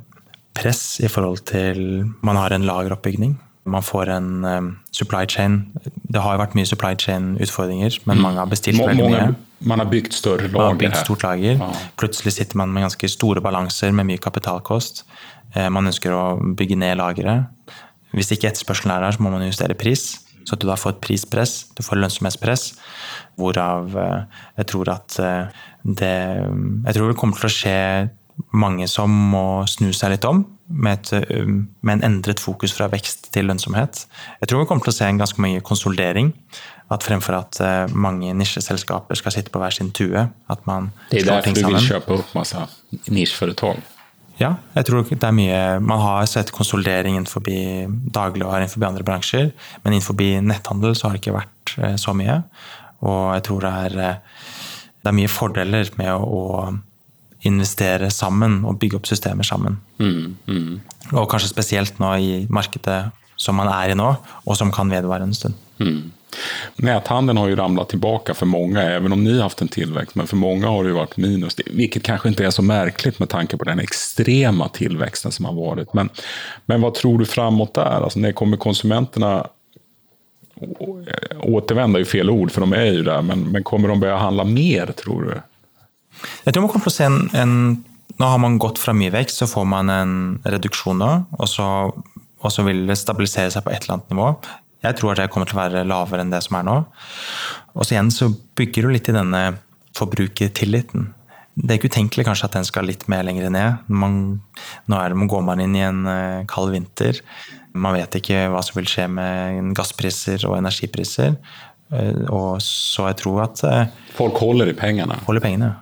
press i forhold til Man har en lageroppbygning. Man får en um, supply chain. Det har jo vært mye supply chain-utfordringer, men mange har bestilt veldig mye man har bygd større lager. Man har bygd stort lager. Ja. Plutselig sitter man med ganske store balanser med mye kapitalkost. Eh, man ønsker å bygge ned lageret. Hvis ikke etterspørselen er der, så må man justere pris. Så at du da får et prispress, du får lønnsomhetspress. Hvorav eh, jeg tror at eh, det Jeg tror det kommer til å skje mange som må snu seg litt om. Med, et, med en endret fokus fra vekst til lønnsomhet. Jeg tror vi kommer til å se en ganske mye konsolidering. At fremfor at eh, mange nisjeselskaper skal sitte på hver sin tue, at man Det er derfor du vil kjøpe opp masse nisjeforetak? Ja, jeg tror det er mye Man har sett konsolidering innenfor dagligvarer innenfor andre bransjer, men innenfor netthandel så har det ikke vært eh, så mye. Og jeg tror det er, eh, det er mye fordeler med å investere sammen og bygge opp systemer sammen. Mm, mm. Og kanskje spesielt nå i markedet som man er i nå, og som kan vedvare en stund. Mm. Näthandeln har ju ramlat tillbaka för många, även om ni har haft en tillväxt. Men för många har det varit minus, vilket kanske inte är så märkligt med tanke på den extrema tillväxten som har varit. Men, men vad tror du framåt där? Alltså, när kommer konsumenterna återvända är fel ord, för de är ju där, men, men kommer de börja handla mer, tror du? Jeg tror man kommer til å se en, en nå har man gått fra mye vekst, så får man en reduksjon nå, og så, og så vil det stabilisere seg på et eller annet nivå. Jeg tror at det kommer til å være lavere enn det som er nå. Og så igjen så bygger du litt i denne forbrukertilliten. Det er ikke utenkelig kanskje at den skal litt mer lenger ned. Man, nå det, går man inn i en eh, kald vinter. Man vet ikke hva som vil skje med gasspriser og energipriser. Eh, og så jeg tror at eh, Folk holder i pengene? Holder pengene,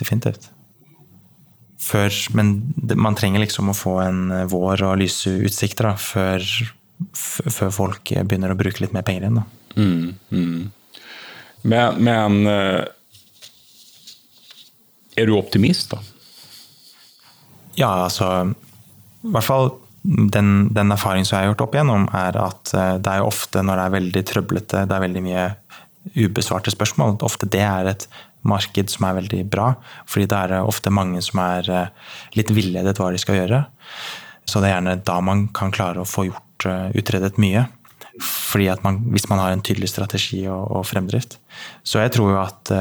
definitivt. Før, men man trenger liksom å få en vår og lyse utsikter da, før, før, folk begynner å bruke litt mer penger igjen. Mm, mm. Men, men er du optimist, da? Ja, altså I hvert fall den, den erfaringen som jeg har gjort opp igjennom, er at eh, det er ofte når det er veldig trøblete, det er veldig mye ubesvarte spørsmål, ofte det er et marked som er veldig bra. fordi det er ofte mange som er eh, litt villedet hva de skal gjøre. Så det er gjerne da man kan klare å få gjort eh, utredet mye. Fordi at man, Hvis man har en tydelig strategi og, og fremdrift. Så jeg tror jo at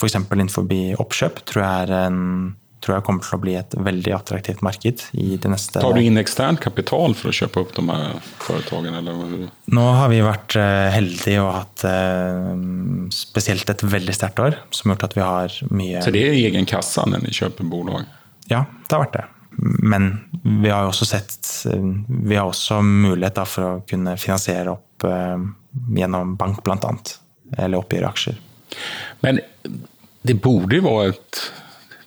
f.eks. innenfor oppkjøp tror jeg, er en, tror jeg kommer til å bli et veldig attraktivt marked i det neste Tar du inn ekstern kapital for å kjøpe opp de her foretakene? Eller? Nå har vi vært uh, heldige og hatt uh, spesielt et veldig sterkt år, som har gjort at vi har mye Så det er egen kasse når dere kjøper bolag? Ja, det har vært det. Men vi har også sett Vi har også mulighet for å kunne finansiere opp eh, gjennom bank, bl.a. Eller oppgjøre aksjer. Men det borde jo være et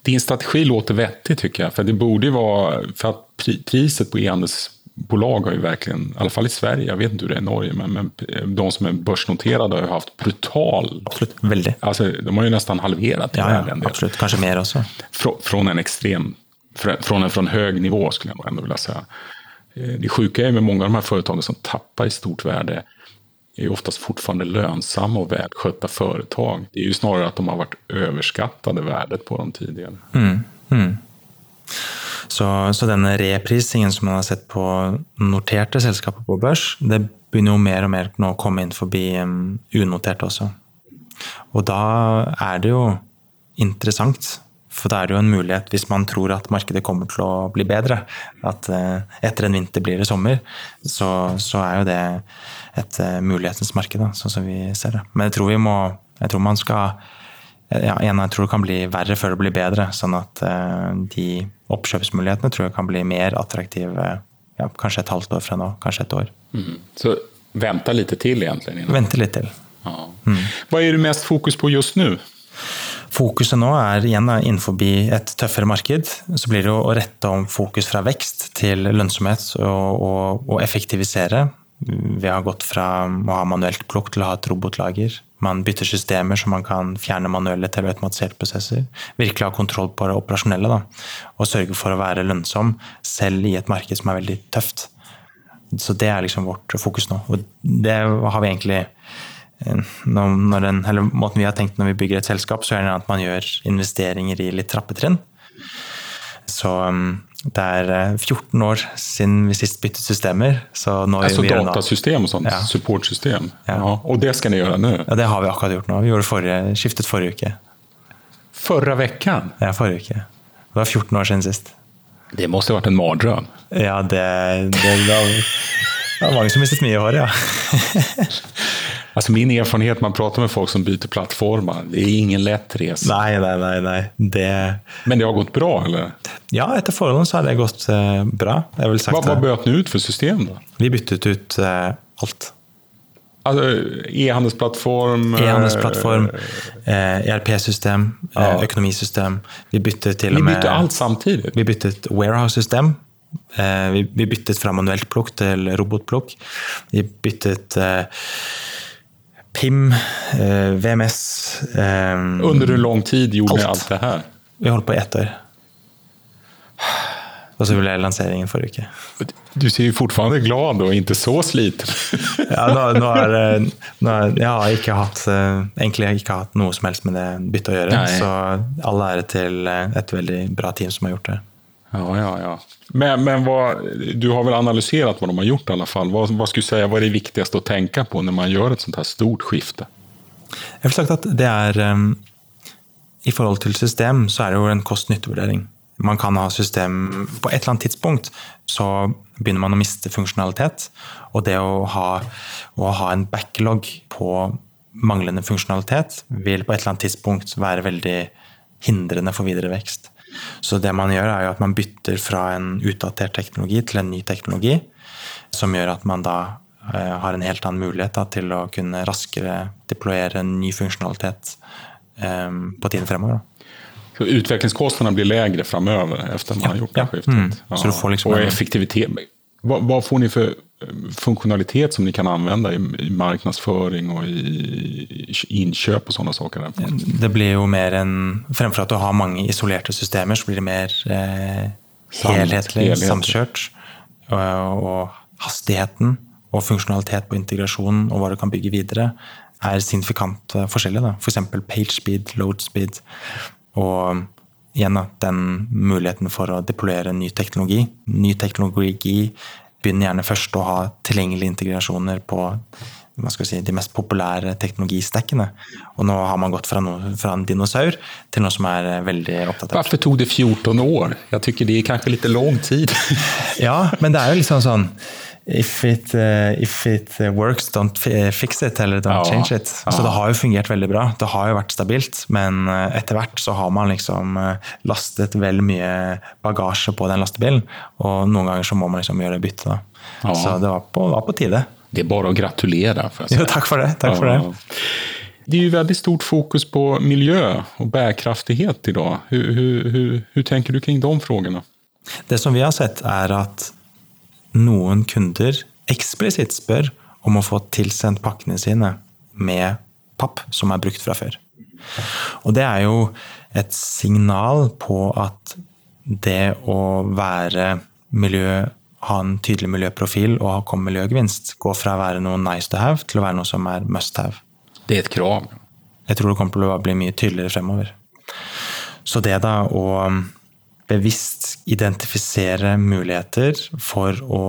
Din strategi låter vettig, tycker jeg. For det borde jo være For at priset på e-handelsbolag har jo virkelig, i alle fall i Sverige, jeg vet ikke hur det er i Norge, men, men de som er börsnoterade har jo hatt brutal Absolut, veldig. Alltså, de har jo nesten halvert ja, ja, absolut, Kanskje mer også. Frå, från en extrem, från en, från hög nivå skulle jag ändå vilja säga. Eh, det sjuka är med många av de här företagen som tappar i stort värde är oftast fortfarande lönsamma och välskötta företag. Det är ju snarare att de har varit överskattade värdet på dem tidigare. Mm, mm. Så, så denne reprisingen som man har sett på noterte selskaper på børs, det begynner jo mer og mer nå å komme inn forbi um, unoterte også. Og da er det jo interessant for da er det jo en mulighet, hvis man tror at markedet kommer til å bli bedre, at eh, etter en vinter blir det sommer, så, så er jo det et eh, mulighetens marked, sånn som vi ser det. Men jeg tror vi må Jeg tror man skal ja, jeg tror det kan bli verre før det blir bedre. Sånn at uh, de oppkjøpsmulighetene tror jeg kan bli mer attraktive ja, kanskje et halvt år fra nå, kanskje et år. Mm. Så vente litt til, egentlig? Vente litt til. Ja. Mm. Hva er det mest fokus på just nå? Fokuset nå er igjen innenfor et tøffere marked. Så blir det å rette om fokus fra vekst til lønnsomhet og, og, og effektivisere. Vi har gått fra å ha manuelt plukk til å ha et robotlager. Man bytter systemer så man kan fjerne manuelle til automatiserte prosesser. Virkelig ha kontroll på det operasjonelle. Da. Og sørge for å være lønnsom selv i et marked som er veldig tøft. Så det er liksom vårt fokus nå. Og det har vi egentlig når den, eller måten vi har tenkt når vi bygger et selskap, så er det at man gjør investeringer i litt trappetrinn. Så um, det er 14 eh, år siden vi sist byttet systemer. Så nå altså datasystem og sånt? Ja. Supportsystem? Ja. ja. Og det skal dere gjøre nå? Ja, det har vi akkurat gjort nå. Vi forrige, skiftet forrige uke. Forrige uke? Ja, forrige uke. Det var 14 år siden sist. Det måtte ha vært en mardrøm? Ja, det, det, det, var, det var mange som mistet mye hår, ja. Alltså min erfarenhet, man pratar med folk som byter plattformar, det är ingen lätt resa. Nej, nej, nej. nej. Det... Men det har gått bra, eller? Ja, etter forholdene så har det gått eh, bra. Hva, hva bøt ni ut for system, da? Vi byttet ut eh, alt. Altså, E-handelsplattform E-handelsplattform, eh, ERP-system, ja. Eh, økonomisystem. Vi byttet til og med Vi byttet alt samtidig? Vi byttet warehouse-system. Eh, vi, vi, byttet fra manuelt plukk til robotplukk. Vi byttet eh, PIM, eh, VMS eh, Under hvor lang tid gjorde alt. alt det her? Vi holdt på i ett år. Og så ble lanseringen forrige uke. Du ser jo fortsatt glad og ikke så sliten. ja, nå, nå er, nå er, jeg har ikke hatt, eh, egentlig ikke hatt noe som helst med det byttet å gjøre. Nei. Så all ære til et veldig bra team som har gjort det. Ja, ja, ja. Men, men vad, du har vel analysert hva de har gjort i alle fall. Hva, hva skulle du säga, er det viktigste å tenke på når man gjør et sånt her stort skifte? Jeg vil sagt at det er um, I forhold til system så er det jo en kost-nytte-vurdering. man kan ha system På et eller annet tidspunkt så begynner man å miste funksjonalitet. Og det å ha, å ha en backlog på manglende funksjonalitet vil på et eller annet tidspunkt være veldig hindrende for videre vekst. Så det man gjør, er jo at man bytter fra en utdatert teknologi til en ny teknologi, som gjør at man da eh, har en helt annen mulighet da, til å kunne raskere deployere ny funksjonalitet um, på tiden fremover. Da. Så utvecklingskostnaderna blir lägre framöver efter man ja, har gjort det skiftet? Mm. Ja. liksom och effektivitet. Vad, vad, får ni för funktionalitet som ni kan använda i, marknadsføring og i innkjøp og sånne saker? Det blir jo mer en Fremfor at du har mange isolerte systemer, så blir det mer eh, helhetlig, samkjørt. Og, og hastigheten og funksjonalitet på integrasjonen og hva du kan bygge videre, er signifikant forskjellig. Da. For page speed, load speed. Og igjen den muligheten for å deployere ny teknologi. Ny teknologi begynner gjerne først å ha tilgjengelige integrasjoner på si, de mest populære teknologistekkene. Og nå har man gått fra, noe, fra, en dinosaur til noe som er eh, veldig oppdatert. Hvorfor tok det 14 år? Jeg syns det er kanskje litt lang tid. ja, men det er jo liksom sånn If it, uh, if it, works, don't fix it, eller don't ja, change it. Så det har jo fungert veldig bra. Det har jo vært stabilt, men uh, etter hvert så har man liksom uh, lastet vel mye bagasje på den lastebilen. Og noen ganger så må man liksom gjøre det byttet. Ja. Så det var på, var på, tide. Det er bare å gratulere. For jo, takk for det. Takk for det. Det er jo veldig stort fokus på miljø og bærekraftighet i dag. Hvordan tenker du kring de spørsmålene? Det som vi har sett, er at noen kunder eksplisitt spør om å få tilsendt pakkene sine med papp som er brukt fra før. Og det er jo et signal på at det å være miljø, ha en tydelig miljøprofil og ha kommet miljøgevinst, går fra å være noe nice to have til å være noe som er must have. Det er et krav. Jeg tror det kommer til å bli mye tydeligere fremover. Så det da å bevisst identifisere muligheter for å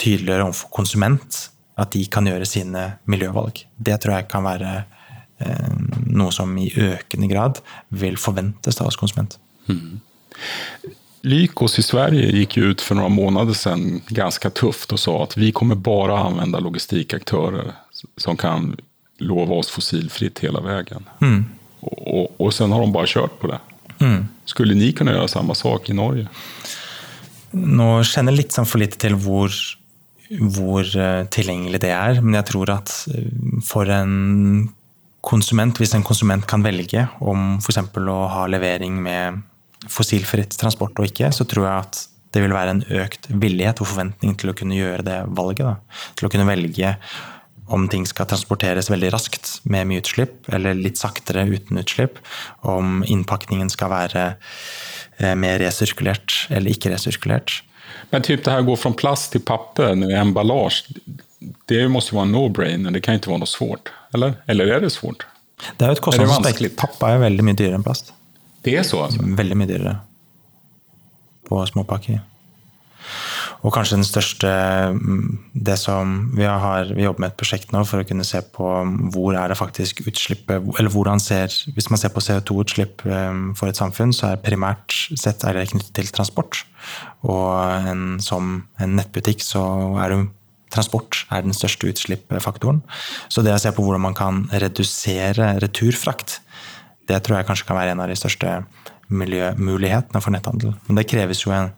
tydeliggjøre overfor konsument at de kan gjøre sine miljøvalg. Det tror jeg kan være eh, noe som i økende grad vil forventes av oss konsument. Mm. Lykos i Sverige gikk ut for noen måneder siden ganske tøft og sa at vi kommer bare å anvende logistikkaktører som kan love oss fossilfritt hele veien. Mm. Og, og, og sen har de bare kjørt på det. Mm. Skulle ni kunne gjøre samme sak i Norge? Nå kjenner jeg litt sånn for lite til hvor, hvor eh, tilgjengelig det er. Men jeg tror at eh, for en konsument, hvis en konsument kan velge om f.eks. å ha levering med fossilfritt transport og ikke, så tror jeg at det vil være en økt villighet og forventning til å kunne gjøre det valget. Da. Til å kunne velge om ting skal transporteres veldig raskt med mye utslipp, eller litt saktere uten utslipp. Om innpakningen skal være eh, mer resirkulert eller ikke resirkulert. Men typ det her går fra plast til papper, emballasje, det må jo være en no-brainer. Det kan ikke være noe svårt? Eller, eller er det svårt? Det er jo et kostnadsaspekt. Pappa er veldig mye dyrere enn plast. Det er så? altså? Veldig mye dyrere på småpakker. Og kanskje den største mm, det som Vi, har, vi jobber med et prosjekt nå for å kunne se på hvor er det faktisk utslippet Eller hvordan ser Hvis man ser på CO2-utslipp eh, for et samfunn, så er primært sett er det knyttet til transport. Og en, som en nettbutikk så er det transport er den største utslippsfaktoren. Så det å se på hvordan man kan redusere returfrakt, det tror jeg kanskje kan være en av de største miljømulighetene for netthandel. Men det kreves jo en,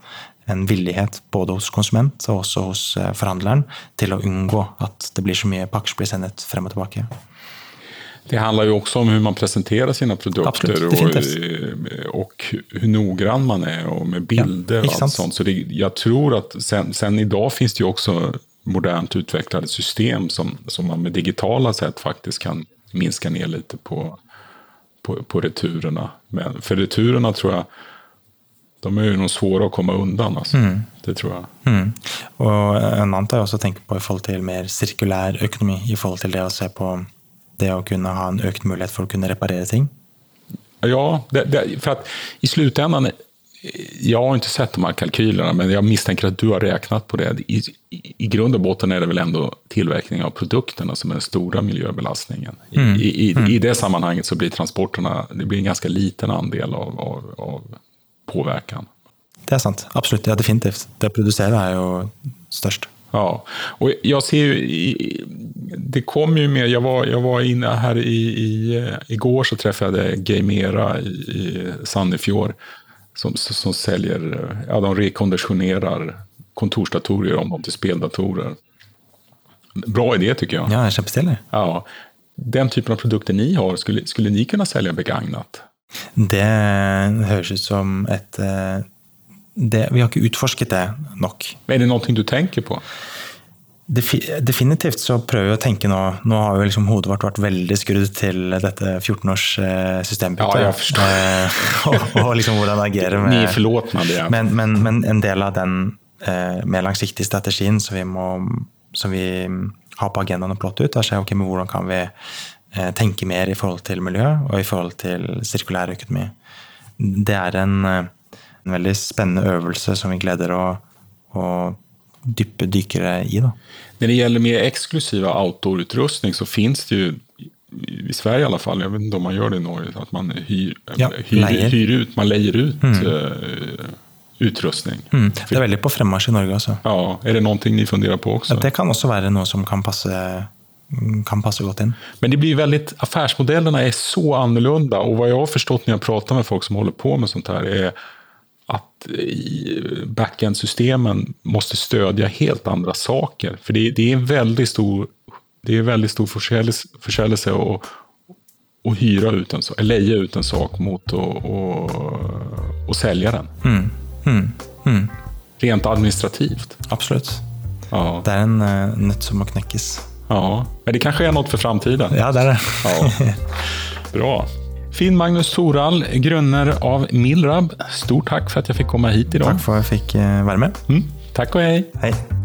en villighet både hos konsument og også hos eh, forhandleren til å unngå at det blir så mye pakker som blir sendt frem og tilbake. Det handler jo også om hvordan man presenterer sine produkter Absolutt, og, og hvor noggrann man er, og med bilder ja, og alt sånt. Så det, jeg tror at sen, sen i dag finnes det jo også modernt utviklede system som, som man med digitale sett faktisk kan minske ned litt på, på, på returene. Men for returene tror jeg de er jo noe svåre å komme undan. Altså. Mm. Det tror jeg. Mm. Og en annen jeg også tenker på i forhold til mer sirkulær økonomi. I forhold til det å se på det å kunne ha en økt mulighet for å kunne reparere ting. Ja, det, det, for at i slutenden Jeg har ikke sett de her kalkylene, men jeg mistenker at du har regnet på det. I, i, grunn og bunn er det vel enda tilvirkning av produktene som er den store miljøbelastningen. Mm. I, i, I, det sammenhenget så blir transportene det blir en ganske liten andel av, av, av påverkan. det er sant. Absolutt. Ja, definitivt. Det å produsere er jo størst. Ja, och jag ser ju, det kommer ju mer, jag var, jag var inne här i, i, igår så träffade jag Gamera i, i Sandefjord som, som säljer, ja de rekonditionerar kontorsdatorer om dem till speldatorer. Bra idé tycker jag. Ja, kjempestilig. Ja, den typen av produkter ni har, skulle, skulle ni kunna sälja begagnat? Det høres ut som et eh, det, Vi har ikke utforsket det nok. Er det noe du tenker på? Definitivt så prøver vi å tenke nå Nå har jo liksom hodet vårt vært veldig skrudd til dette 14-års eh, systembyttet. Ja, jeg forstår. Eh, og, og liksom hvordan agere med Ni är förlåtna det. men, men, men en del av den eh, mer langsiktige strategien som vi, må, som vi har på agendaen å plotte ut, er å se ok, men hvordan kan vi tenke mer i forhold til miljø og i forhold til sirkulær økonomi. Det er en, eh, en veldig spennende øvelse som vi gleder å, å dyppe dykere i. Da. Når det gjelder mer eksklusiv outdoor-utrustning så fins det jo i Sverige i alle fall, jeg vet ikke om man gjør det i Norge, at man hyr, Ja, hyr, leier. hyr ut, man leier ut eh, utrustning. Mm, det er veldig på fremmarsj i Norge også. Ja, Er det noe dere funderer på også? Det kan også være noe som kan passe, kan passe godt inn. Men det blir väldigt, affärsmodellerna är så annorlunda och vad jag har förstått när jag pratar med folk som håller på med sånt här är att backend-systemen måste stödja helt andra saker. För det, det är en väldigt stor, det är väldigt stor försäljelse, försäljelse att, att hyra ut en leja ut en sak mot å och, och sälja den. Rent administrativt. Absolutt. Ja, Det er en uh, nøtt som må knekkes. Ja, men det kanske är något för framtiden. Ja, det er det. Ja. Bra. Finn Magnus Torall, grunner av Milrab. Stort tack för att jag fick komma hit idag. Takk for at jeg fikk vara være med. Mm. Tack och hej. Hei.